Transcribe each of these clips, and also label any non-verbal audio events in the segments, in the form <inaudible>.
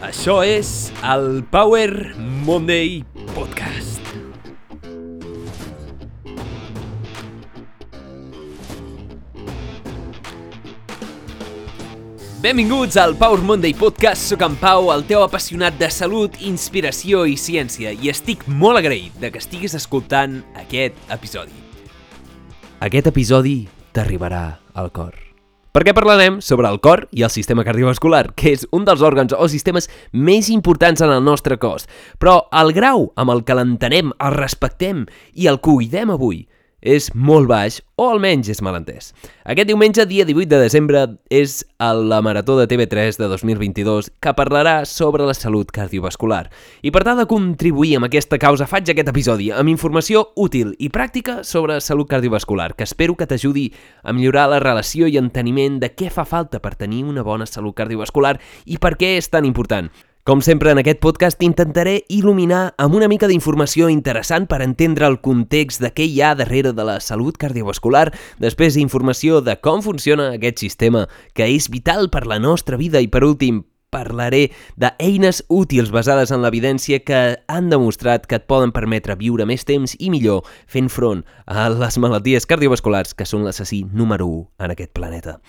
Això és el Power Monday Podcast. Benvinguts al Power Monday Podcast. Soc en Pau, el teu apassionat de salut, inspiració i ciència, i estic molt agraït de que estiguis escoltant aquest episodi. Aquest episodi t'arribarà al cor. Perquè parlarem sobre el cor i el sistema cardiovascular, que és un dels òrgans o sistemes més importants en el nostre cos. Però el grau amb el que l'entenem, el respectem i el cuidem avui és molt baix, o almenys és malentès. Aquest diumenge, dia 18 de desembre, és la Marató de TV3 de 2022 que parlarà sobre la salut cardiovascular. I per tal de contribuir amb aquesta causa, faig aquest episodi amb informació útil i pràctica sobre salut cardiovascular, que espero que t'ajudi a millorar la relació i enteniment de què fa falta per tenir una bona salut cardiovascular i per què és tan important. Com sempre en aquest podcast intentaré il·luminar amb una mica d'informació interessant per entendre el context de què hi ha darrere de la salut cardiovascular, després informació de com funciona aquest sistema, que és vital per la nostra vida i per últim parlaré d'eines útils basades en l'evidència que han demostrat que et poden permetre viure més temps i millor fent front a les malalties cardiovasculars que són l'assassí número 1 en aquest planeta.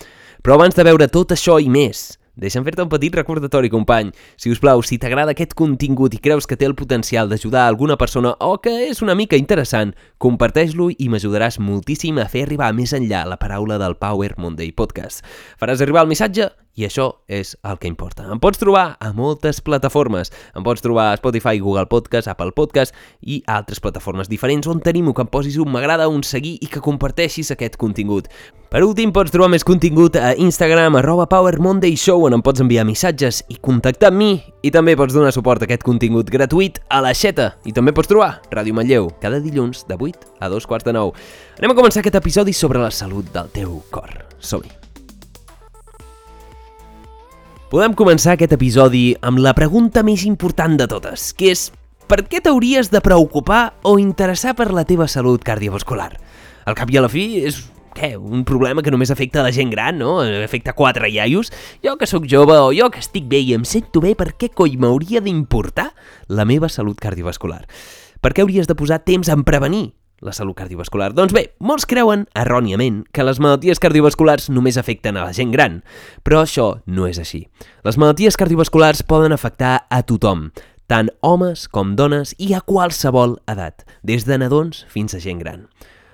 Però abans de veure tot això i més, Deixa'm fer-te un petit recordatori, company. Si us plau, si t'agrada aquest contingut i creus que té el potencial d'ajudar alguna persona o que és una mica interessant, comparteix-lo i m'ajudaràs moltíssim a fer arribar més enllà la paraula del Power Monday Podcast. Faràs arribar el missatge i això és el que importa. Em pots trobar a moltes plataformes. Em pots trobar a Spotify, Google Podcast, Apple Podcast i altres plataformes diferents on t'animo que em posis un m'agrada, un seguir i que comparteixis aquest contingut. Per últim, pots trobar més contingut a Instagram, arroba Power Monday Show, on em pots enviar missatges i contactar amb mi. I també pots donar suport a aquest contingut gratuït a la xeta. I també pots trobar Ràdio Manlleu, cada dilluns de 8 a 2 quarts de 9. Anem a començar aquest episodi sobre la salut del teu cor. Som-hi! Podem començar aquest episodi amb la pregunta més important de totes, que és per què t'hauries de preocupar o interessar per la teva salut cardiovascular? Al cap i a la fi és què, un problema que només afecta la gent gran, no? Afecta quatre iaios. Jo que sóc jove o jo que estic bé i em sento bé, per què coi m'hauria d'importar la meva salut cardiovascular? Per què hauries de posar temps en prevenir la salut cardiovascular? Doncs bé, molts creuen, erròniament, que les malalties cardiovasculars només afecten a la gent gran, però això no és així. Les malalties cardiovasculars poden afectar a tothom, tant homes com dones i a qualsevol edat, des de nadons fins a gent gran.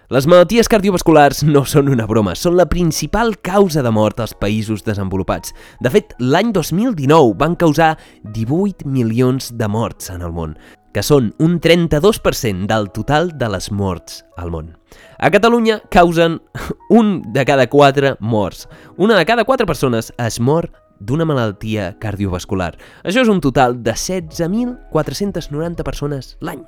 Les malalties cardiovasculars no són una broma, són la principal causa de mort als països desenvolupats. De fet, l'any 2019 van causar 18 milions de morts en el món, que són un 32% del total de les morts al món. A Catalunya causen <laughs> un de cada quatre morts. Una de cada quatre persones es mor d'una malaltia cardiovascular. Això és un total de 16.490 persones l'any.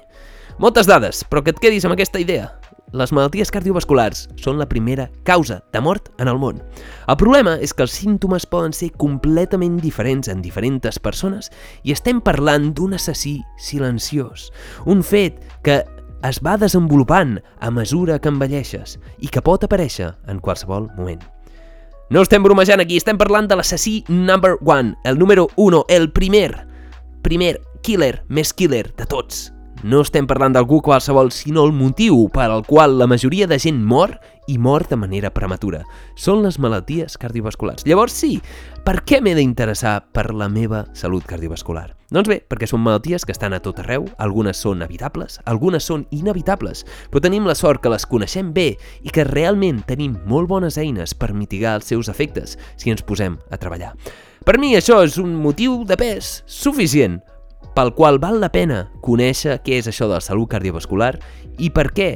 Moltes dades, però que et quedis amb aquesta idea. Les malalties cardiovasculars són la primera causa de mort en el món. El problema és que els símptomes poden ser completament diferents en diferents persones i estem parlant d'un assassí silenciós, un fet que es va desenvolupant a mesura que envelleixes i que pot aparèixer en qualsevol moment. No estem bromejant aquí, estem parlant de l'assassí number one, el número 1, el primer, primer killer més killer de tots, no estem parlant d'algú qualsevol, sinó el motiu per al qual la majoria de gent mor i mor de manera prematura. Són les malalties cardiovasculars. Llavors sí, per què m'he d'interessar per la meva salut cardiovascular? Doncs bé, perquè són malalties que estan a tot arreu, algunes són evitables, algunes són inevitables, però tenim la sort que les coneixem bé i que realment tenim molt bones eines per mitigar els seus efectes si ens posem a treballar. Per mi això és un motiu de pes suficient pel qual val la pena conèixer què és això de la salut cardiovascular i per què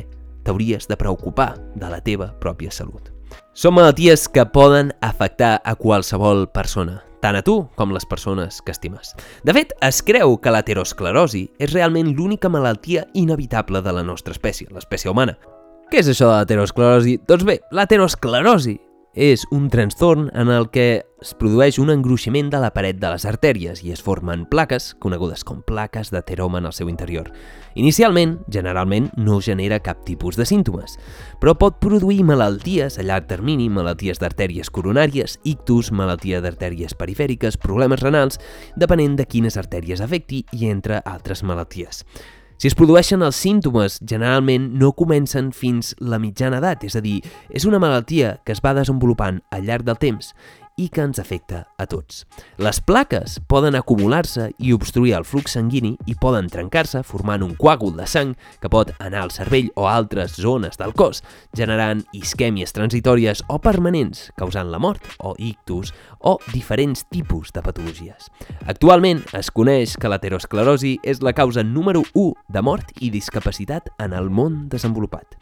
t'hauries de preocupar de la teva pròpia salut. Són malalties que poden afectar a qualsevol persona, tant a tu com les persones que estimes. De fet, es creu que l'aterosclerosi és realment l'única malaltia inevitable de la nostra espècie, l'espècie humana. Què és això de l'aterosclerosi? Doncs bé, l'aterosclerosi és un trastorn en el que es produeix un engruiximent de la paret de les artèries i es formen plaques, conegudes com plaques d'ateroma en el seu interior. Inicialment, generalment, no genera cap tipus de símptomes, però pot produir malalties a llarg termini, malalties d'artèries coronàries, ictus, malaltia d'artèries perifèriques, problemes renals, depenent de quines artèries afecti i entre altres malalties. Si es produeixen els símptomes, generalment no comencen fins la mitjana edat, és a dir, és una malaltia que es va desenvolupant al llarg del temps i que ens afecta a tots. Les plaques poden acumular-se i obstruir el flux sanguini i poden trencar-se formant un coàgul de sang que pot anar al cervell o a altres zones del cos, generant isquèmies transitòries o permanents, causant la mort o ictus o diferents tipus de patologies. Actualment es coneix que l'aterosclerosi és la causa número 1 de mort i discapacitat en el món desenvolupat.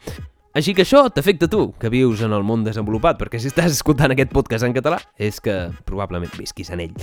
Així que això t'afecta tu, que vius en el món desenvolupat, perquè si estàs escoltant aquest podcast en català, és que probablement visquis en ell.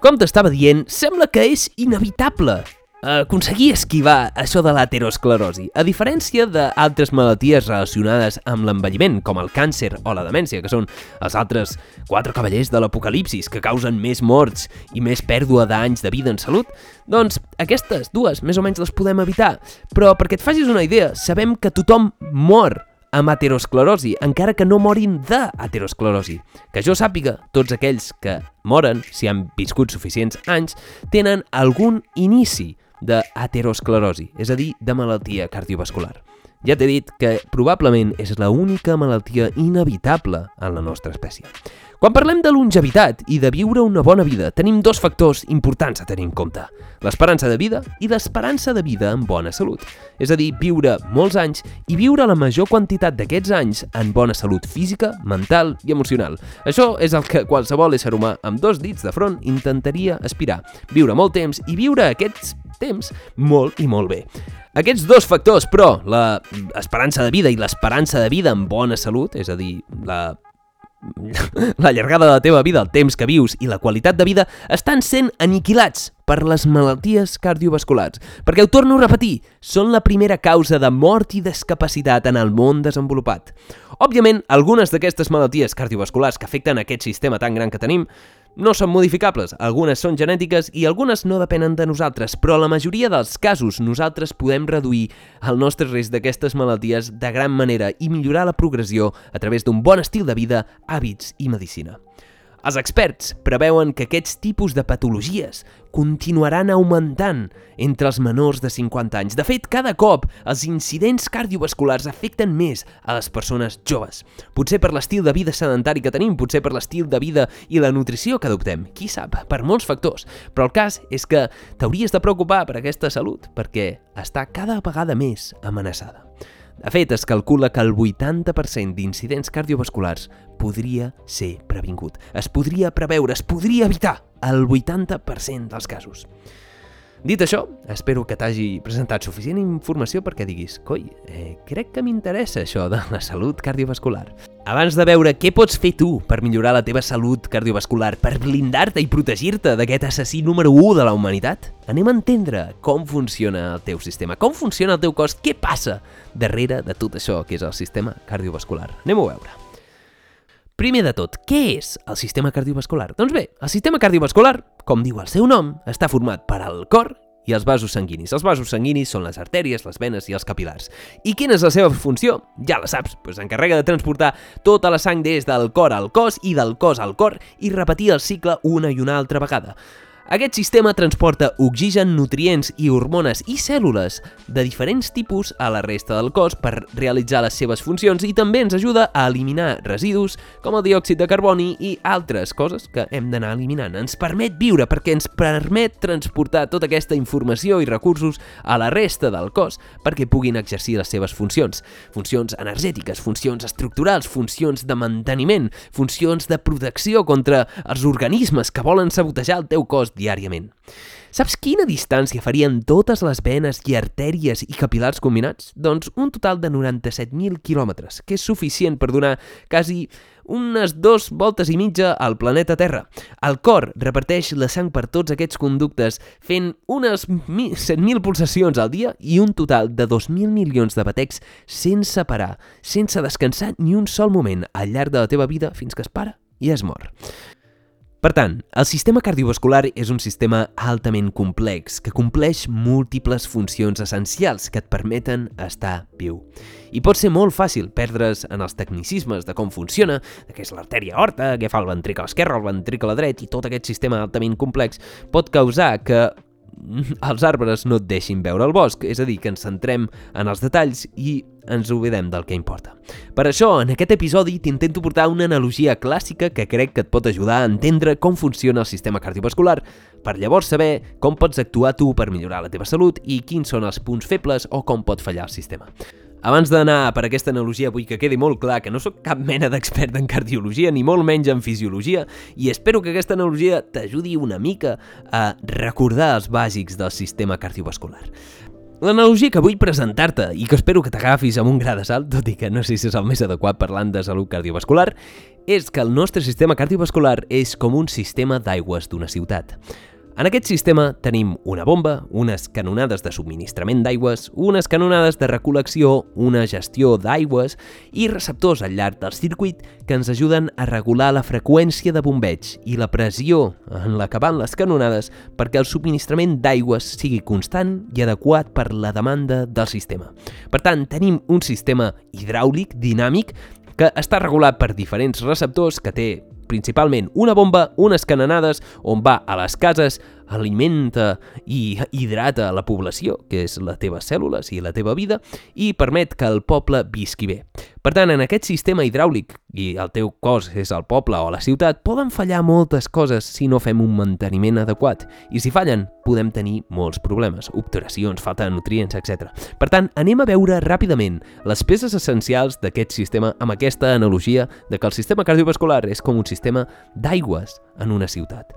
Com t'estava dient, sembla que és inevitable aconseguir esquivar això de l'aterosclerosi, a diferència d'altres malalties relacionades amb l'envelliment, com el càncer o la demència, que són els altres quatre cavallers de l'apocalipsis que causen més morts i més pèrdua d'anys de vida en salut, doncs aquestes dues més o menys les podem evitar. Però perquè et facis una idea, sabem que tothom mor amb aterosclerosi, encara que no morin d'aterosclerosi. Que jo sàpiga, tots aquells que moren, si han viscut suficients anys, tenen algun inici d'aterosclerosi, és a dir, de malaltia cardiovascular. Ja t'he dit que probablement és la única malaltia inevitable en la nostra espècie. Quan parlem de longevitat i de viure una bona vida, tenim dos factors importants a tenir en compte. L'esperança de vida i l'esperança de vida en bona salut. És a dir, viure molts anys i viure la major quantitat d'aquests anys en bona salut física, mental i emocional. Això és el que qualsevol ésser humà amb dos dits de front intentaria aspirar. Viure molt temps i viure aquests temps molt i molt bé. Aquests dos factors, però, l'esperança de vida i l'esperança de vida amb bona salut, és a dir, la <laughs> la llargada de la teva vida, el temps que vius i la qualitat de vida estan sent aniquilats per les malalties cardiovasculars. Perquè ho torno a repetir, són la primera causa de mort i discapacitat en el món desenvolupat. Òbviament, algunes d'aquestes malalties cardiovasculars que afecten aquest sistema tan gran que tenim no són modificables, algunes són genètiques i algunes no depenen de nosaltres, però la majoria dels casos nosaltres podem reduir el nostre risc d'aquestes malalties de gran manera i millorar la progressió a través d'un bon estil de vida, hàbits i medicina. Els experts preveuen que aquests tipus de patologies continuaran augmentant entre els menors de 50 anys. De fet, cada cop els incidents cardiovasculars afecten més a les persones joves. Potser per l'estil de vida sedentari que tenim, potser per l'estil de vida i la nutrició que adoptem. Qui sap, per molts factors. Però el cas és que t'hauries de preocupar per aquesta salut, perquè està cada vegada més amenaçada. De fet, es calcula que el 80% d'incidents cardiovasculars podria ser previngut. Es podria preveure, es podria evitar el 80% dels casos. Dit això, espero que t'hagi presentat suficient informació perquè diguis «Coi, eh, crec que m'interessa això de la salut cardiovascular». Abans de veure què pots fer tu per millorar la teva salut cardiovascular, per blindar-te i protegir-te d'aquest assassí número 1 de la humanitat, anem a entendre com funciona el teu sistema, com funciona el teu cos, què passa darrere de tot això que és el sistema cardiovascular. Anem a veure. Primer de tot, què és el sistema cardiovascular? Doncs bé, el sistema cardiovascular com diu el seu nom, està format per al cor i els vasos sanguinis. Els vasos sanguinis són les artèries, les venes i els capilars. I quina és la seva funció? Ja la saps, pues encarrega de transportar tota la sang des del cor al cos i del cos al cor i repetir el cicle una i una altra vegada. Aquest sistema transporta oxigen, nutrients i hormones i cèl·lules de diferents tipus a la resta del cos per realitzar les seves funcions i també ens ajuda a eliminar residus com el diòxid de carboni i altres coses que hem d'anar eliminant. Ens permet viure perquè ens permet transportar tota aquesta informació i recursos a la resta del cos perquè puguin exercir les seves funcions. Funcions energètiques, funcions estructurals, funcions de manteniment, funcions de protecció contra els organismes que volen sabotejar el teu cos diàriament. Saps quina distància farien totes les venes i artèries i capilars combinats? Doncs un total de 97.000 quilòmetres, que és suficient per donar quasi unes dues voltes i mitja al planeta Terra. El cor reparteix la sang per tots aquests conductes fent unes 7.000 pulsacions al dia i un total de 2.000 milions de batecs sense parar, sense descansar ni un sol moment al llarg de la teva vida fins que es para i es mor. Per tant, el sistema cardiovascular és un sistema altament complex que compleix múltiples funcions essencials que et permeten estar viu. I pot ser molt fàcil perdre's en els tecnicismes de com funciona, de què és l'artèria horta, què fa el ventricle esquerre, el ventricle dret i tot aquest sistema altament complex pot causar que els arbres no et deixin veure el bosc, és a dir, que ens centrem en els detalls i ens oblidem del que importa. Per això, en aquest episodi t'intento portar una analogia clàssica que crec que et pot ajudar a entendre com funciona el sistema cardiovascular, per llavors saber com pots actuar tu per millorar la teva salut i quins són els punts febles o com pot fallar el sistema. Abans d'anar per aquesta analogia vull que quedi molt clar que no sóc cap mena d'expert en cardiologia ni molt menys en fisiologia i espero que aquesta analogia t'ajudi una mica a recordar els bàsics del sistema cardiovascular. L'analogia que vull presentar-te i que espero que t'agafis amb un gra de salt, tot i que no sé si és el més adequat parlant de salut cardiovascular, és que el nostre sistema cardiovascular és com un sistema d'aigües d'una ciutat. En aquest sistema tenim una bomba, unes canonades de subministrament d'aigües, unes canonades de recol·lecció, una gestió d'aigües i receptors al llarg del circuit que ens ajuden a regular la freqüència de bombeig i la pressió en la que van les canonades perquè el subministrament d'aigües sigui constant i adequat per la demanda del sistema. Per tant, tenim un sistema hidràulic dinàmic que està regulat per diferents receptors que té principalment una bomba, unes canonades, on va a les cases, alimenta i hidrata la població, que és la teva cèl·lules i la teva vida, i permet que el poble visqui bé. Per tant, en aquest sistema hidràulic, i el teu cos és el poble o la ciutat, poden fallar moltes coses si no fem un manteniment adequat. I si fallen, podem tenir molts problemes, obturacions, falta de nutrients, etc. Per tant, anem a veure ràpidament les peces essencials d'aquest sistema amb aquesta analogia de que el sistema cardiovascular és com un sistema d'aigües en una ciutat.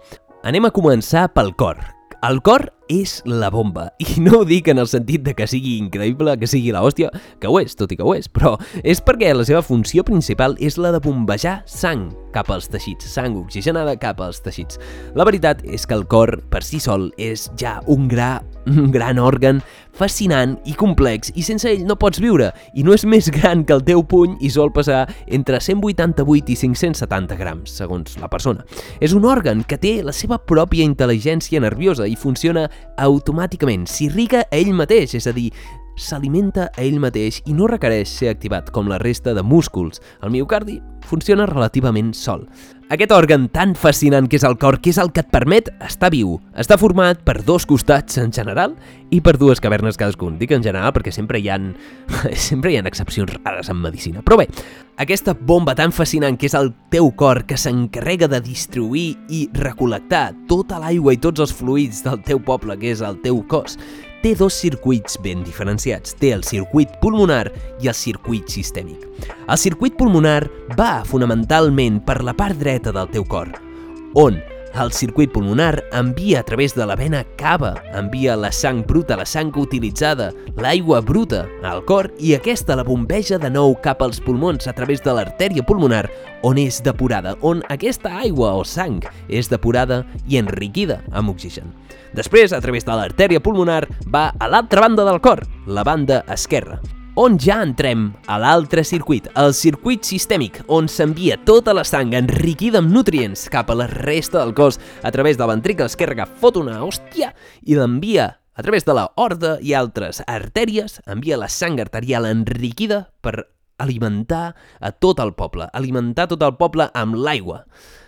Anem a començar pel cor. El cor és la bomba. I no ho dic en el sentit de que sigui increïble, que sigui la hòstia, que ho és, tot i que ho és, però és perquè la seva funció principal és la de bombejar sang cap als teixits, sang oxigenada cap als teixits. La veritat és que el cor, per si sol, és ja un gra un gran òrgan fascinant i complex i sense ell no pots viure i no és més gran que el teu puny i sol passar entre 188 i 570 grams, segons la persona. És un òrgan que té la seva pròpia intel·ligència nerviosa i funciona automàticament, s'irriga a ell mateix, és a dir, s'alimenta a ell mateix i no requereix ser activat com la resta de músculs. El miocardi funciona relativament sol. Aquest òrgan tan fascinant que és el cor, que és el que et permet estar viu, està format per dos costats en general i per dues cavernes cadascun. Dic en general perquè sempre hi han, <laughs> sempre hi ha excepcions rares en medicina. Però bé, aquesta bomba tan fascinant que és el teu cor que s'encarrega de distribuir i recol·lectar tota l'aigua i tots els fluids del teu poble, que és el teu cos, té dos circuits ben diferenciats. Té el circuit pulmonar i el circuit sistèmic. El circuit pulmonar va fonamentalment per la part dreta del teu cor, on el circuit pulmonar envia a través de la vena cava, envia la sang bruta, la sang utilitzada, l'aigua bruta al cor i aquesta la bombeja de nou cap als pulmons a través de l'artèria pulmonar on és depurada, on aquesta aigua o sang és depurada i enriquida amb oxigen. Després, a través de l'artèria pulmonar, va a l'altra banda del cor, la banda esquerra, on ja entrem a l'altre circuit, el circuit sistèmic, on s'envia tota la sang enriquida amb nutrients cap a la resta del cos a través del ventricle esquerre que fot una hòstia i l'envia a través de la horda i altres artèries, envia la sang arterial enriquida per alimentar a tot el poble, alimentar tot el poble amb l'aigua.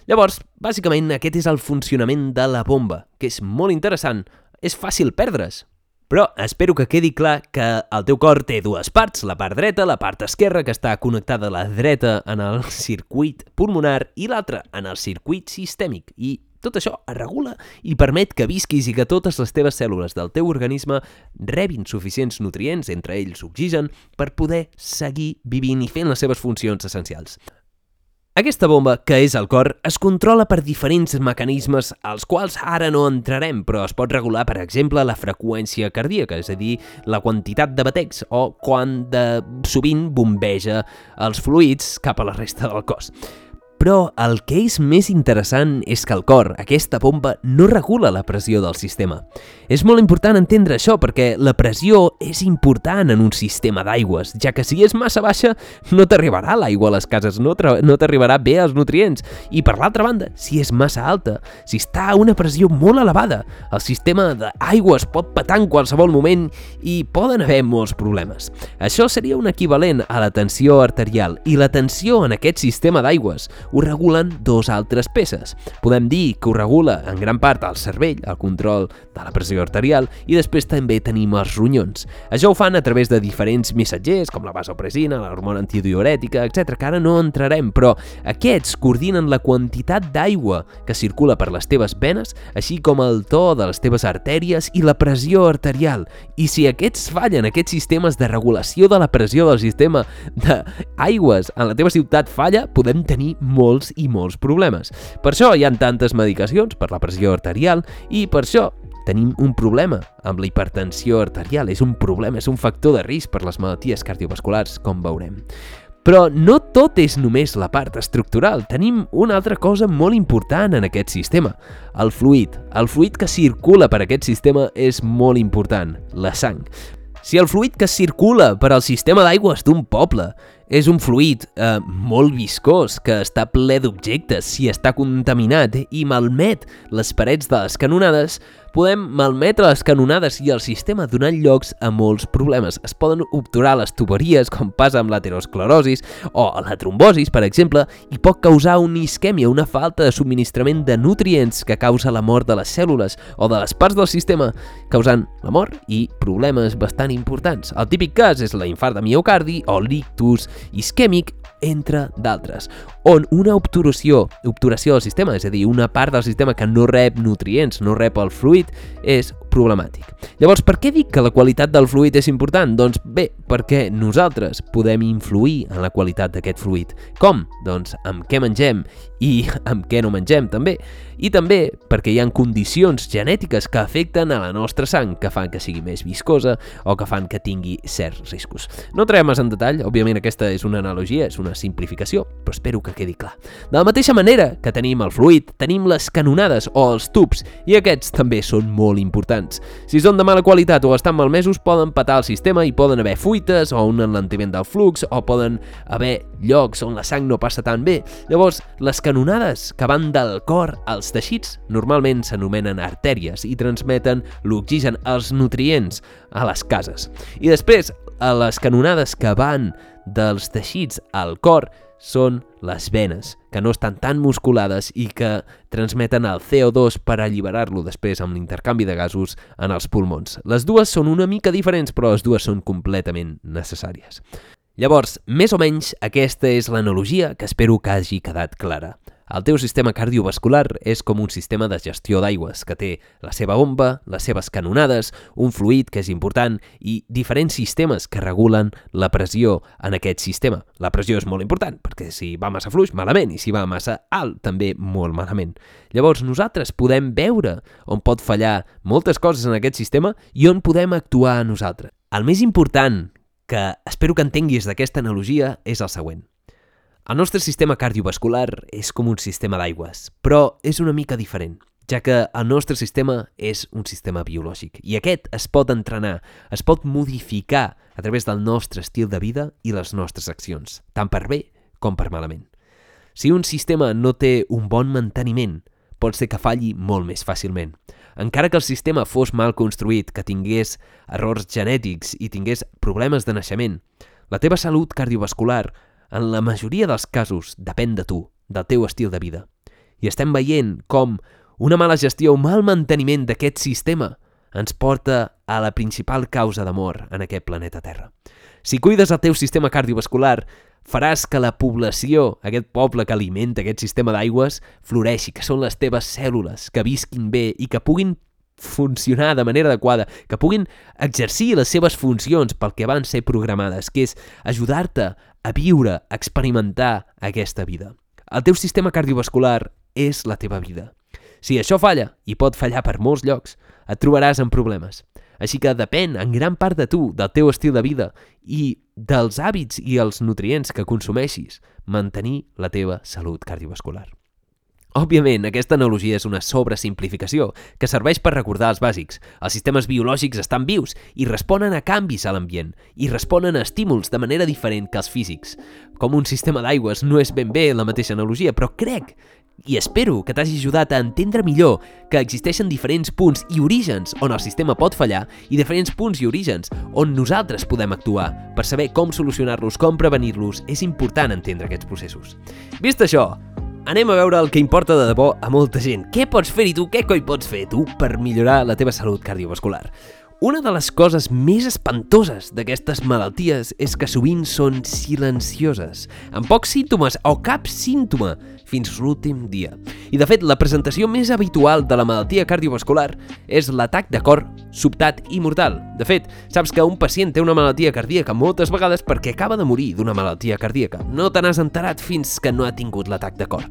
Llavors, bàsicament, aquest és el funcionament de la bomba, que és molt interessant. És fàcil perdre's, però espero que quedi clar que el teu cor té dues parts, la part dreta, la part esquerra, que està connectada a la dreta en el <laughs> circuit pulmonar i l'altra en el circuit sistèmic. I tot això es regula i permet que visquis i que totes les teves cèl·lules del teu organisme rebin suficients nutrients, entre ells oxigen, per poder seguir vivint i fent les seves funcions essencials. Aquesta bomba, que és el cor, es controla per diferents mecanismes als quals ara no entrarem, però es pot regular, per exemple, la freqüència cardíaca, és a dir, la quantitat de batecs o quan de sovint bombeja els fluids cap a la resta del cos. Però el que és més interessant és que el cor, aquesta bomba, no regula la pressió del sistema. És molt important entendre això perquè la pressió és important en un sistema d'aigües, ja que si és massa baixa no t'arribarà l'aigua a les cases, no t'arribarà bé els nutrients. I per l'altra banda, si és massa alta, si està a una pressió molt elevada, el sistema d'aigües pot petar en qualsevol moment i poden haver molts problemes. Això seria un equivalent a la tensió arterial i la tensió en aquest sistema d'aigües ho regulen dos altres peces. Podem dir que ho regula en gran part el cervell, el control de la pressió arterial, i després també tenim els ronyons. Això ho fan a través de diferents missatgers, com la vasopresina, l'hormona antidiurètica, etc, que ara no entrarem, però aquests coordinen la quantitat d'aigua que circula per les teves venes, així com el to de les teves artèries i la pressió arterial. I si aquests fallen, aquests sistemes de regulació de la pressió del sistema d'aigües en la teva ciutat falla, podem tenir molts i molts problemes. Per això hi han tantes medicacions per la pressió arterial i per això tenim un problema amb la hipertensió arterial. És un problema, és un factor de risc per les malalties cardiovasculars, com veurem. Però no tot és només la part estructural. Tenim una altra cosa molt important en aquest sistema, el fluid. El fluid que circula per aquest sistema és molt important, la sang. Si el fluid que circula per al sistema d'aigües d'un poble és un fluid eh, molt viscós que està ple d'objectes, si està contaminat i malmet les parets de les canonades, podem malmetre les canonades i el sistema donant llocs a molts problemes. Es poden obturar les tuberies, com passa amb l'aterosclerosis o la trombosis, per exemple, i pot causar una isquèmia, una falta de subministrament de nutrients que causa la mort de les cèl·lules o de les parts del sistema, causant la mort i problemes bastant importants. El típic cas és la infart de miocardi o l'ictus isquèmic, entre d'altres, on una obturació, obturació del sistema, és a dir, una part del sistema que no rep nutrients, no rep el fluid, és problemàtic. Llavors, per què dic que la qualitat del fluid és important? Doncs bé, perquè nosaltres podem influir en la qualitat d'aquest fluid. Com? Doncs amb què mengem i <laughs> amb què no mengem, també. I també perquè hi ha condicions genètiques que afecten a la nostra sang, que fan que sigui més viscosa o que fan que tingui certs riscos. No entrem més en detall, òbviament aquesta és una analogia, és una simplificació, però espero que quedi clar. De la mateixa manera que tenim el fluid, tenim les canonades o els tubs, i aquests també són molt importants. Si són de mala qualitat o estan malmesos, poden patar el sistema i poden haver fuites o un enlentiment del flux o poden haver llocs on la sang no passa tan bé. Llavors, les canonades que van del cor als teixits normalment s'anomenen artèries i transmeten l'oxigen, els nutrients, a les cases. I després, a les canonades que van dels teixits al cor són les venes, que no estan tan musculades i que transmeten el CO2 per alliberar-lo després amb l'intercanvi de gasos en els pulmons. Les dues són una mica diferents, però les dues són completament necessàries. Llavors, més o menys, aquesta és l'analogia que espero que hagi quedat clara. El teu sistema cardiovascular és com un sistema de gestió d'aigües que té la seva bomba, les seves canonades, un fluid que és important i diferents sistemes que regulen la pressió en aquest sistema. La pressió és molt important perquè si va massa fluix, malament, i si va massa alt, també molt malament. Llavors nosaltres podem veure on pot fallar moltes coses en aquest sistema i on podem actuar nosaltres. El més important que espero que entenguis d'aquesta analogia és el següent. El nostre sistema cardiovascular és com un sistema d'aigües, però és una mica diferent, ja que el nostre sistema és un sistema biològic i aquest es pot entrenar, es pot modificar a través del nostre estil de vida i les nostres accions, tant per bé com per malament. Si un sistema no té un bon manteniment, pot ser que falli molt més fàcilment. Encara que el sistema fos mal construït, que tingués errors genètics i tingués problemes de naixement, la teva salut cardiovascular en la majoria dels casos depèn de tu, del teu estil de vida. I estem veient com una mala gestió o mal manteniment d'aquest sistema ens porta a la principal causa de mort en aquest planeta Terra. Si cuides el teu sistema cardiovascular, faràs que la població, aquest poble que alimenta aquest sistema d'aigües, floreixi, que són les teves cèl·lules, que visquin bé i que puguin funcionar de manera adequada, que puguin exercir les seves funcions pel que van ser programades, que és ajudar-te a viure, a experimentar aquesta vida. El teu sistema cardiovascular és la teva vida. Si això falla, i pot fallar per molts llocs, et trobaràs en problemes. Així que depèn en gran part de tu, del teu estil de vida i dels hàbits i els nutrients que consumeixis, mantenir la teva salut cardiovascular. Òbviament, aquesta analogia és una sobresimplificació que serveix per recordar els bàsics. Els sistemes biològics estan vius i responen a canvis a l'ambient i responen a estímuls de manera diferent que els físics. Com un sistema d'aigües no és ben bé la mateixa analogia, però crec i espero que t'hagi ajudat a entendre millor que existeixen diferents punts i orígens on el sistema pot fallar i diferents punts i orígens on nosaltres podem actuar. Per saber com solucionar-los, com prevenir-los, és important entendre aquests processos. Vist això, anem a veure el que importa de debò a molta gent. Què pots fer i tu, què coi pots fer tu per millorar la teva salut cardiovascular? Una de les coses més espantoses d'aquestes malalties és que sovint són silencioses, amb pocs símptomes o cap símptoma fins l'últim dia. I de fet, la presentació més habitual de la malaltia cardiovascular és l'atac de cor sobtat i mortal. De fet, saps que un pacient té una malaltia cardíaca moltes vegades perquè acaba de morir d'una malaltia cardíaca. No te n'has enterat fins que no ha tingut l'atac de cor.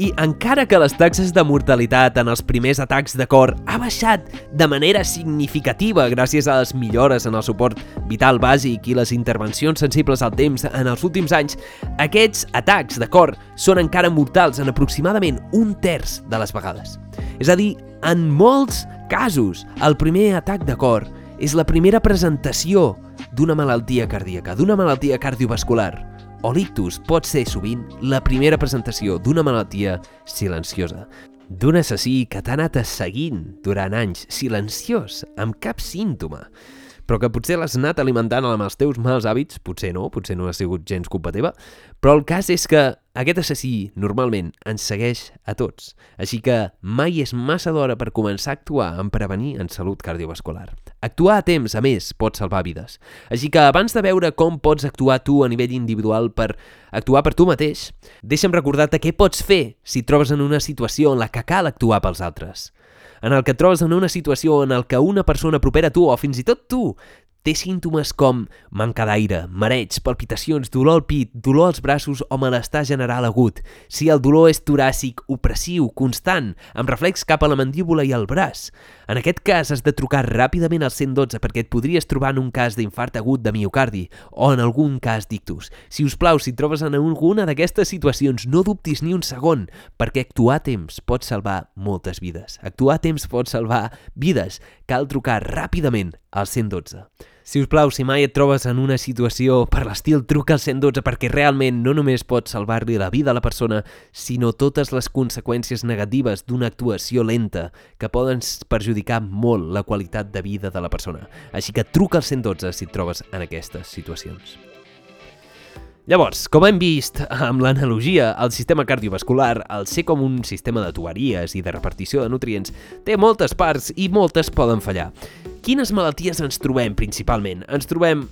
I encara que les taxes de mortalitat en els primers atacs de cor ha baixat de manera significativa gràcies a les millores en el suport vital bàsic i les intervencions sensibles al temps en els últims anys, aquests atacs de cor són encara mortals en aproximadament un terç de les vegades. És a dir, en molts casos, el primer atac de cor és la primera presentació d'una malaltia cardíaca, d'una malaltia cardiovascular o l'ictus pot ser sovint la primera presentació d'una malaltia silenciosa, d'un assassí que t'ha anat seguint durant anys, silenciós, amb cap símptoma, però que potser l'has anat alimentant amb els teus mals hàbits, potser no, potser no ha sigut gens culpa teva, però el cas és que aquest assassí normalment ens segueix a tots, així que mai és massa d'hora per començar a actuar en prevenir en salut cardiovascular. Actuar a temps, a més, pot salvar vides. Així que abans de veure com pots actuar tu a nivell individual per actuar per tu mateix, deixa'm recordar-te què pots fer si trobes en una situació en la que cal actuar pels altres. En el que trobes en una situació en el que una persona propera a tu o fins i tot tu Té símptomes com manca d'aire, mareig, palpitacions, dolor al pit, dolor als braços o malestar general agut. Si el dolor és toràcic, opressiu, constant, amb reflex cap a la mandíbula i al braç. En aquest cas has de trucar ràpidament al 112 perquè et podries trobar en un cas d'infart agut de miocardi o en algun cas d'ictus. Si us plau, si trobes en alguna d'aquestes situacions, no dubtis ni un segon, perquè actuar a temps pot salvar moltes vides. Actuar a temps pot salvar vides. Cal trucar ràpidament al 112. Si us plau, si mai et trobes en una situació per l'estil, truca al 112 perquè realment no només pots salvar-li la vida a la persona, sinó totes les conseqüències negatives d'una actuació lenta que poden perjudicar molt la qualitat de vida de la persona. Així que truca al 112 si et trobes en aquestes situacions. Llavors, com hem vist amb l'analogia, el sistema cardiovascular, al ser com un sistema de tuberies i de repartició de nutrients, té moltes parts i moltes poden fallar. Quines malalties ens trobem principalment? Ens trobem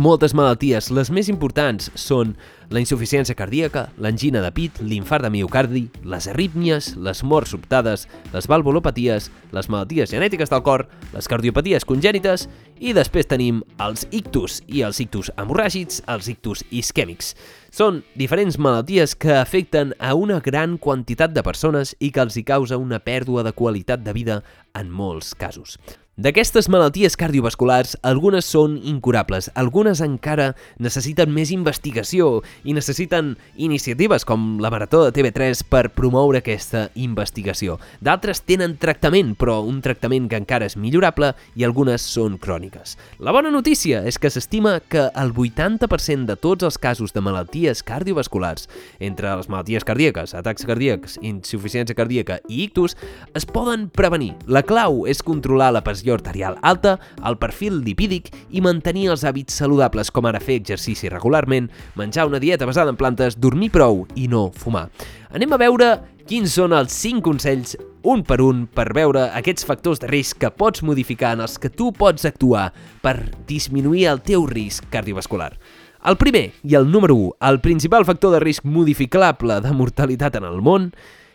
moltes malalties. Les més importants són la insuficiència cardíaca, l'angina de pit, l'infart de miocardi, les arrítmies, les morts sobtades, les valvulopaties, les malalties genètiques del cor, les cardiopaties congènites i després tenim els ictus i els ictus hemorràgics, els ictus isquèmics. Són diferents malalties que afecten a una gran quantitat de persones i que els hi causa una pèrdua de qualitat de vida en molts casos. D'aquestes malalties cardiovasculars, algunes són incurables, algunes encara necessiten més investigació i necessiten iniciatives com la Marató de TV3 per promoure aquesta investigació. D'altres tenen tractament, però un tractament que encara és millorable i algunes són cròniques. La bona notícia és que s'estima que el 80% de tots els casos de malalties cardiovasculars, entre les malalties cardíaques, atacs cardíacs, insuficiència cardíaca i ictus, es poden prevenir. La clau és controlar la pressió arterial alta, el perfil lipídic i mantenir els hàbits saludables com ara fer exercici regularment, menjar una dieta basada en plantes, dormir prou i no fumar. Anem a veure quins són els 5 consells un per un per veure aquests factors de risc que pots modificar en els que tu pots actuar per disminuir el teu risc cardiovascular. El primer i el número 1, el principal factor de risc modificable de mortalitat en el món,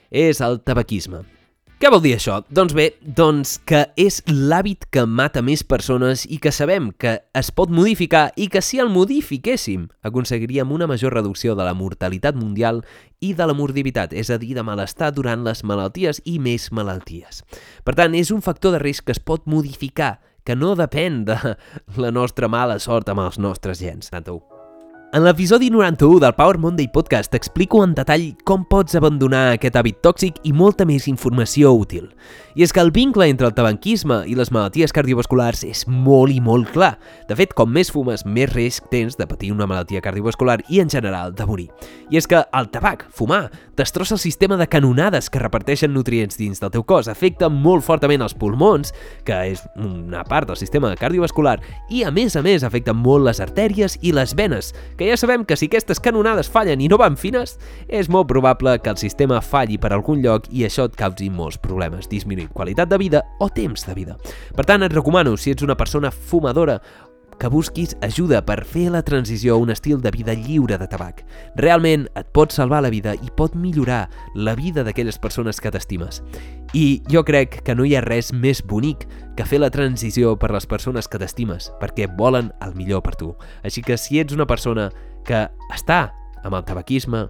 és el tabaquisme. Què vol dir això? Doncs bé, doncs que és l'hàbit que mata més persones i que sabem que es pot modificar i que si el modifiquéssim aconseguiríem una major reducció de la mortalitat mundial i de la morbiditat, és a dir, de malestar durant les malalties i més malalties. Per tant, és un factor de risc que es pot modificar, que no depèn de la nostra mala sort amb els nostres gens. 91. En l'episodi 91 del Power Monday Podcast t'explico en detall com pots abandonar aquest hàbit tòxic i molta més informació útil. I és que el vincle entre el tabanquisme i les malalties cardiovasculars és molt i molt clar. De fet, com més fumes, més risc tens de patir una malaltia cardiovascular i, en general, de morir. I és que el tabac, fumar, destrossa el sistema de canonades que reparteixen nutrients dins del teu cos, afecta molt fortament els pulmons, que és una part del sistema cardiovascular, i, a més a més, afecta molt les artèries i les venes, que ja sabem que si aquestes canonades fallen i no van fines, és molt probable que el sistema falli per algun lloc i això et causi molts problemes, disminuir qualitat de vida o temps de vida. Per tant, et recomano, si ets una persona fumadora que busquis ajuda per fer la transició a un estil de vida lliure de tabac. Realment et pot salvar la vida i pot millorar la vida d'aquelles persones que t'estimes. I jo crec que no hi ha res més bonic que fer la transició per les persones que t'estimes, perquè volen el millor per tu. Així que si ets una persona que està amb el tabaquisme,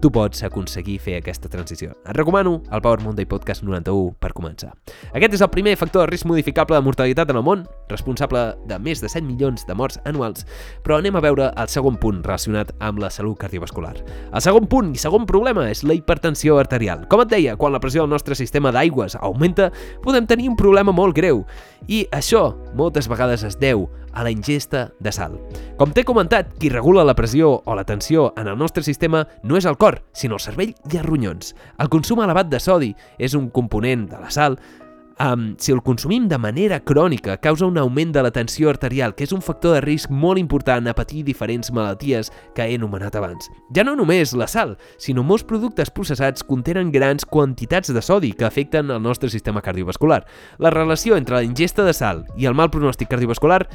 tu pots aconseguir fer aquesta transició. Et recomano el Power Monday Podcast 91 per començar. Aquest és el primer factor de risc modificable de mortalitat en el món, responsable de més de 7 milions de morts anuals, però anem a veure el segon punt relacionat amb la salut cardiovascular. El segon punt i segon problema és la hipertensió arterial. Com et deia, quan la pressió del nostre sistema d'aigües augmenta, podem tenir un problema molt greu. I això moltes vegades es deu a la ingesta de sal. Com t'he comentat, qui regula la pressió o la tensió en el nostre sistema no és el cor, sinó el cervell i els ronyons. El consum elevat de sodi és un component de la sal um, si el consumim de manera crònica, causa un augment de la tensió arterial, que és un factor de risc molt important a patir diferents malalties que he anomenat abans. Ja no només la sal, sinó molts productes processats contenen grans quantitats de sodi que afecten el nostre sistema cardiovascular. La relació entre la ingesta de sal i el mal pronòstic cardiovascular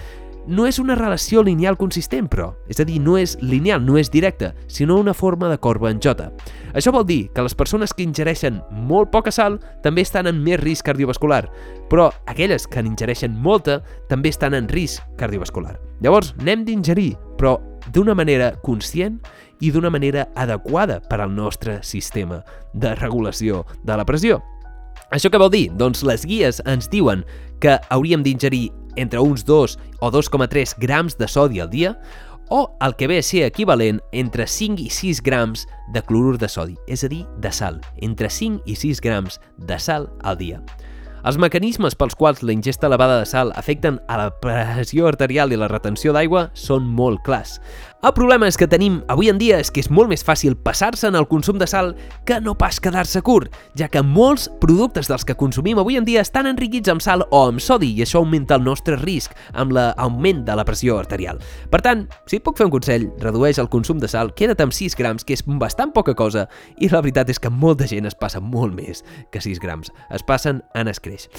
no és una relació lineal consistent, però. És a dir, no és lineal, no és directa, sinó una forma de corba en J. Això vol dir que les persones que ingereixen molt poca sal també estan en més risc cardiovascular, però aquelles que n'ingereixen molta també estan en risc cardiovascular. Llavors, n'hem d'ingerir, però d'una manera conscient i d'una manera adequada per al nostre sistema de regulació de la pressió. Això què vol dir? Doncs les guies ens diuen que hauríem d'ingerir entre uns 2 o 2,3 grams de sodi al dia, o el que ve a ser equivalent entre 5 i 6 grams de clorur de sodi, és a dir, de sal, entre 5 i 6 grams de sal al dia. Els mecanismes pels quals la ingesta elevada de sal afecten a la pressió arterial i la retenció d'aigua són molt clars. El problema és que tenim avui en dia és que és molt més fàcil passar-se en el consum de sal que no pas quedar-se curt, ja que molts productes dels que consumim avui en dia estan enriquits amb sal o amb sodi i això augmenta el nostre risc amb l'augment de la pressió arterial. Per tant, si puc fer un consell, redueix el consum de sal, queda't amb 6 grams, que és bastant poca cosa, i la veritat és que molta gent es passa molt més que 6 grams. Es passen en escreix.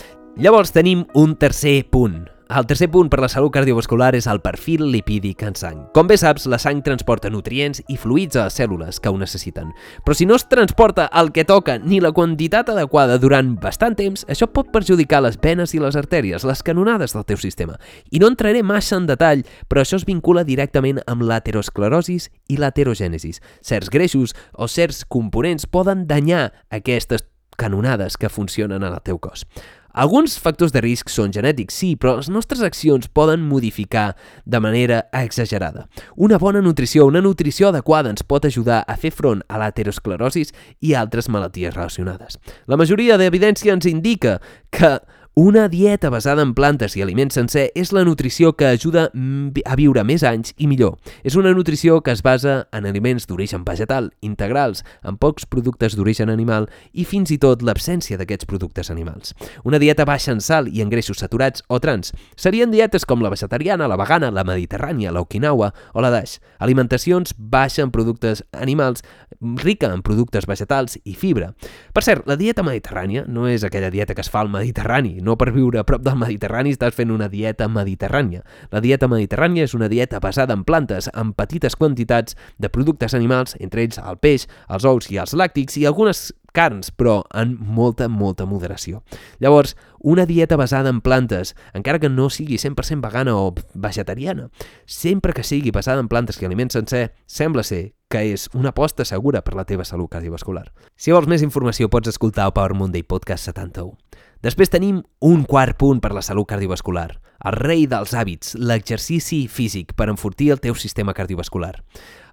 Llavors tenim un tercer punt, el tercer punt per la salut cardiovascular és el perfil lipídic en sang. Com bé saps, la sang transporta nutrients i fluids a les cèl·lules que ho necessiten. Però si no es transporta el que toca ni la quantitat adequada durant bastant temps, això pot perjudicar les venes i les artèries, les canonades del teu sistema. I no entraré massa en detall, però això es vincula directament amb l'aterosclerosis i l'aterogènesis. Certs greixos o certs components poden danyar aquestes canonades que funcionen en el teu cos. Alguns factors de risc són genètics, sí, però les nostres accions poden modificar de manera exagerada. Una bona nutrició, una nutrició adequada ens pot ajudar a fer front a l'aterosclerosis i altres malalties relacionades. La majoria d'evidència ens indica que una dieta basada en plantes i aliments sencer és la nutrició que ajuda a viure més anys i millor. És una nutrició que es basa en aliments d'origen vegetal, integrals, amb pocs productes d'origen animal i fins i tot l'absència d'aquests productes animals. Una dieta baixa en sal i en greixos saturats o trans serien dietes com la vegetariana, la vegana, la mediterrània, l'okinawa o la dash. Alimentacions baixa en productes animals, rica en productes vegetals i fibra. Per cert, la dieta mediterrània no és aquella dieta que es fa al Mediterrani, no per viure a prop del Mediterrani estàs fent una dieta mediterrània. La dieta mediterrània és una dieta basada en plantes, amb petites quantitats de productes animals, entre ells el peix, els ous i els làctics, i algunes carns, però en molta, molta moderació. Llavors, una dieta basada en plantes, encara que no sigui 100% vegana o vegetariana, sempre que sigui basada en plantes i aliments sencer, sembla ser que és una aposta segura per la teva salut cardiovascular. Si vols més informació pots escoltar el Power Monday Podcast 71. Després tenim un quart punt per la salut cardiovascular, el rei dels hàbits, l'exercici físic per enfortir el teu sistema cardiovascular.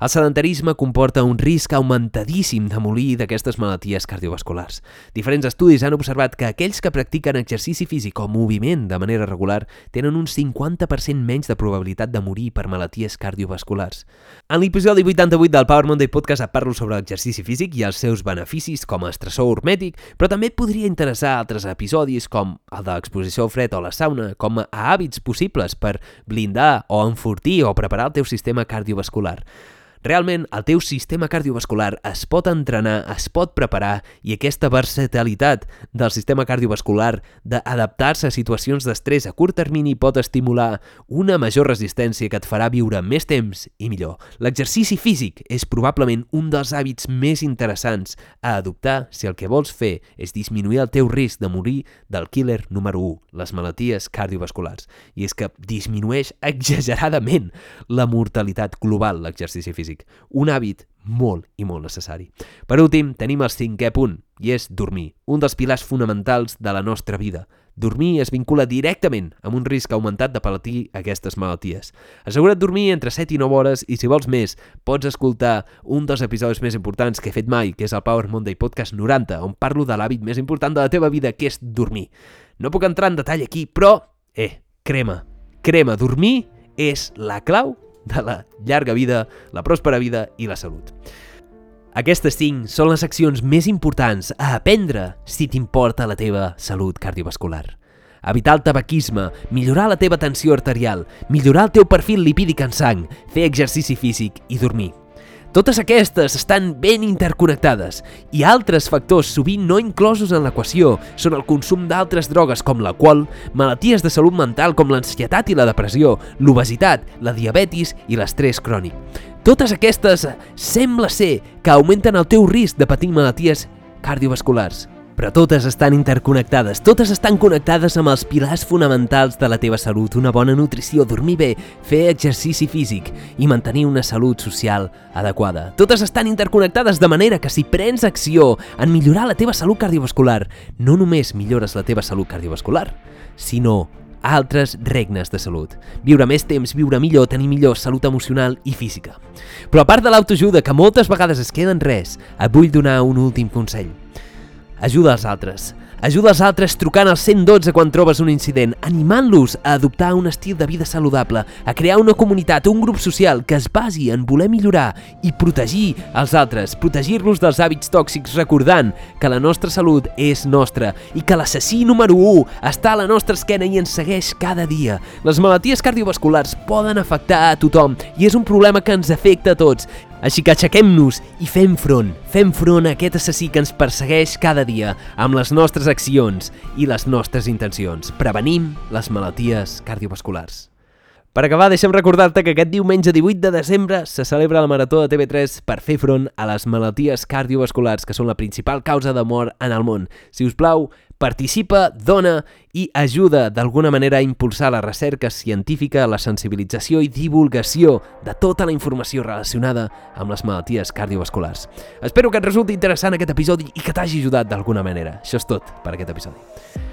El sedentarisme comporta un risc augmentadíssim de morir d'aquestes malalties cardiovasculars. Diferents estudis han observat que aquells que practiquen exercici físic o moviment de manera regular tenen un 50% menys de probabilitat de morir per malalties cardiovasculars. En l'episodi 88 del Power Monday Podcast et parlo sobre l'exercici físic i els seus beneficis com a estressor hormètic, però també et podria interessar altres episodis com el de l'exposició al fred o la sauna, com a hàbits possibles per blindar o enfortir o preparar el teu sistema cardiovascular. Realment, el teu sistema cardiovascular es pot entrenar, es pot preparar i aquesta versatilitat del sistema cardiovascular d'adaptar-se a situacions d'estrès a curt termini pot estimular una major resistència que et farà viure més temps i millor. L'exercici físic és probablement un dels hàbits més interessants a adoptar si el que vols fer és disminuir el teu risc de morir del killer número 1, les malalties cardiovasculars. I és que disminueix exageradament la mortalitat global l'exercici físic físic, un hàbit molt i molt necessari. Per últim, tenim el cinquè punt, i és dormir, un dels pilars fonamentals de la nostra vida. Dormir es vincula directament amb un risc augmentat de patir aquestes malalties. Assegura't dormir entre 7 i 9 hores i si vols més, pots escoltar un dels episodis més importants que he fet mai, que és el Power Monday Podcast 90, on parlo de l'hàbit més important de la teva vida, que és dormir. No puc entrar en detall aquí, però, eh, crema, crema, dormir és la clau de la llarga vida, la pròspera vida i la salut. Aquestes cinc són les accions més importants a aprendre si t'importa la teva salut cardiovascular. Evitar el tabaquisme, millorar la teva tensió arterial, millorar el teu perfil lipídic en sang, fer exercici físic i dormir. Totes aquestes estan ben interconnectades i altres factors sovint no inclosos en l'equació són el consum d'altres drogues com l'alcohol, malalties de salut mental com l'ansietat i la depressió, l'obesitat, la diabetis i l'estrès crònic. Totes aquestes sembla ser que augmenten el teu risc de patir malalties cardiovasculars. Però totes estan interconnectades, totes estan connectades amb els pilars fonamentals de la teva salut, una bona nutrició, dormir bé, fer exercici físic i mantenir una salut social adequada. Totes estan interconnectades de manera que si prens acció en millorar la teva salut cardiovascular, no només millores la teva salut cardiovascular, sinó altres regnes de salut. Viure més temps, viure millor, tenir millor salut emocional i física. Però a part de l'autoajuda, que moltes vegades es queda en res, et vull donar un últim consell. Ajuda els altres. Ajuda els altres trucant al 112 quan trobes un incident, animant-los a adoptar un estil de vida saludable, a crear una comunitat, un grup social que es basi en voler millorar i protegir els altres, protegir-los dels hàbits tòxics recordant que la nostra salut és nostra i que l'assassí número 1 està a la nostra esquena i ens segueix cada dia. Les malalties cardiovasculars poden afectar a tothom i és un problema que ens afecta a tots així que aixequem-nos i fem front, fem front a aquest assassí que ens persegueix cada dia amb les nostres accions i les nostres intencions. Prevenim les malalties cardiovasculars. Per acabar, deixem recordar-te que aquest diumenge 18 de desembre se celebra la Marató de TV3 per fer front a les malalties cardiovasculars, que són la principal causa de mort en el món. Si us plau, participa, dona i ajuda d'alguna manera a impulsar la recerca científica, la sensibilització i divulgació de tota la informació relacionada amb les malalties cardiovasculars. Espero que et resulti interessant aquest episodi i que t'hagi ajudat d'alguna manera. Això és tot per aquest episodi.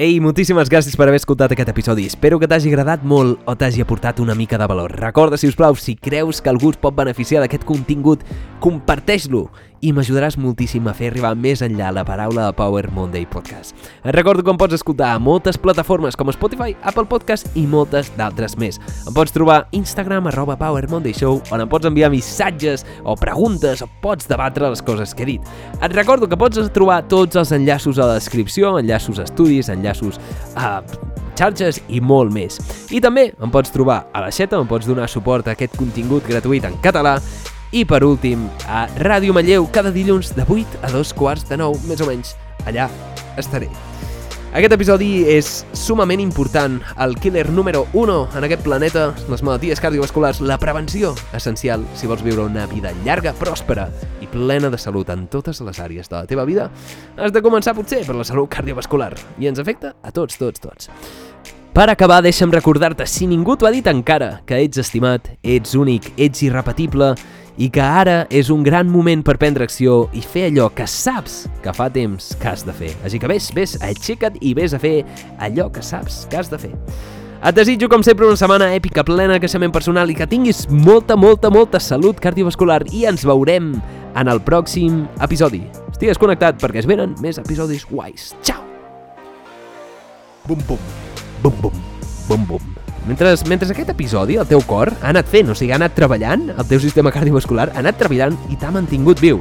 Ei, moltíssimes gràcies per haver escoltat aquest episodi. Espero que t'hagi agradat molt o t'hagi aportat una mica de valor. Recorda, si us plau, si creus que algú es pot beneficiar d'aquest contingut, comparteix-lo i m'ajudaràs moltíssim a fer arribar més enllà la paraula de Power Monday Podcast. Et recordo que em pots escoltar a moltes plataformes com Spotify, Apple Podcast i moltes d'altres més. Em pots trobar Instagram arroba Power Monday Show on em pots enviar missatges o preguntes o pots debatre les coses que he dit. Et recordo que pots trobar tots els enllaços a la descripció, enllaços a estudis, enllaços a xarxes i molt més. I també em pots trobar a la xeta, em pots donar suport a aquest contingut gratuït en català i per últim, a Ràdio Manlleu, cada dilluns de 8 a 2 quarts de 9, més o menys. Allà estaré. Aquest episodi és sumament important. El killer número 1 en aquest planeta, les malalties cardiovasculars, la prevenció, essencial si vols viure una vida llarga, pròspera i plena de salut en totes les àrees de la teva vida. Has de començar potser per la salut cardiovascular i ens afecta a tots, tots, tots. Per acabar, deixa'm recordar-te, si ningú t'ho ha dit encara, que ets estimat, ets únic, ets irrepetible i que ara és un gran moment per prendre acció i fer allò que saps que fa temps que has de fer. Així que vés, vés, aixeca't i vés a fer allò que saps que has de fer. Et desitjo, com sempre, una setmana èpica, plena de creixement personal i que tinguis molta, molta, molta salut cardiovascular i ens veurem en el pròxim episodi. Estigues connectat perquè es venen més episodis guais. Ciao! Bum, bum. Bum, bum. Bum, bum. Mentre, mentre aquest episodi, el teu cor, ha anat fent, o sigui, ha anat treballant, el teu sistema cardiovascular ha anat treballant i t'ha mantingut viu.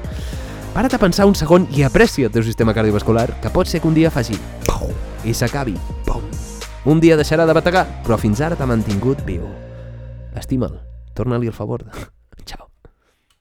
Para't a pensar un segon i aprecia el teu sistema cardiovascular, que pot ser que un dia faci pau i s'acabi. Un dia deixarà de bategar, però fins ara t'ha mantingut viu. Estima'l, torna-li el favor.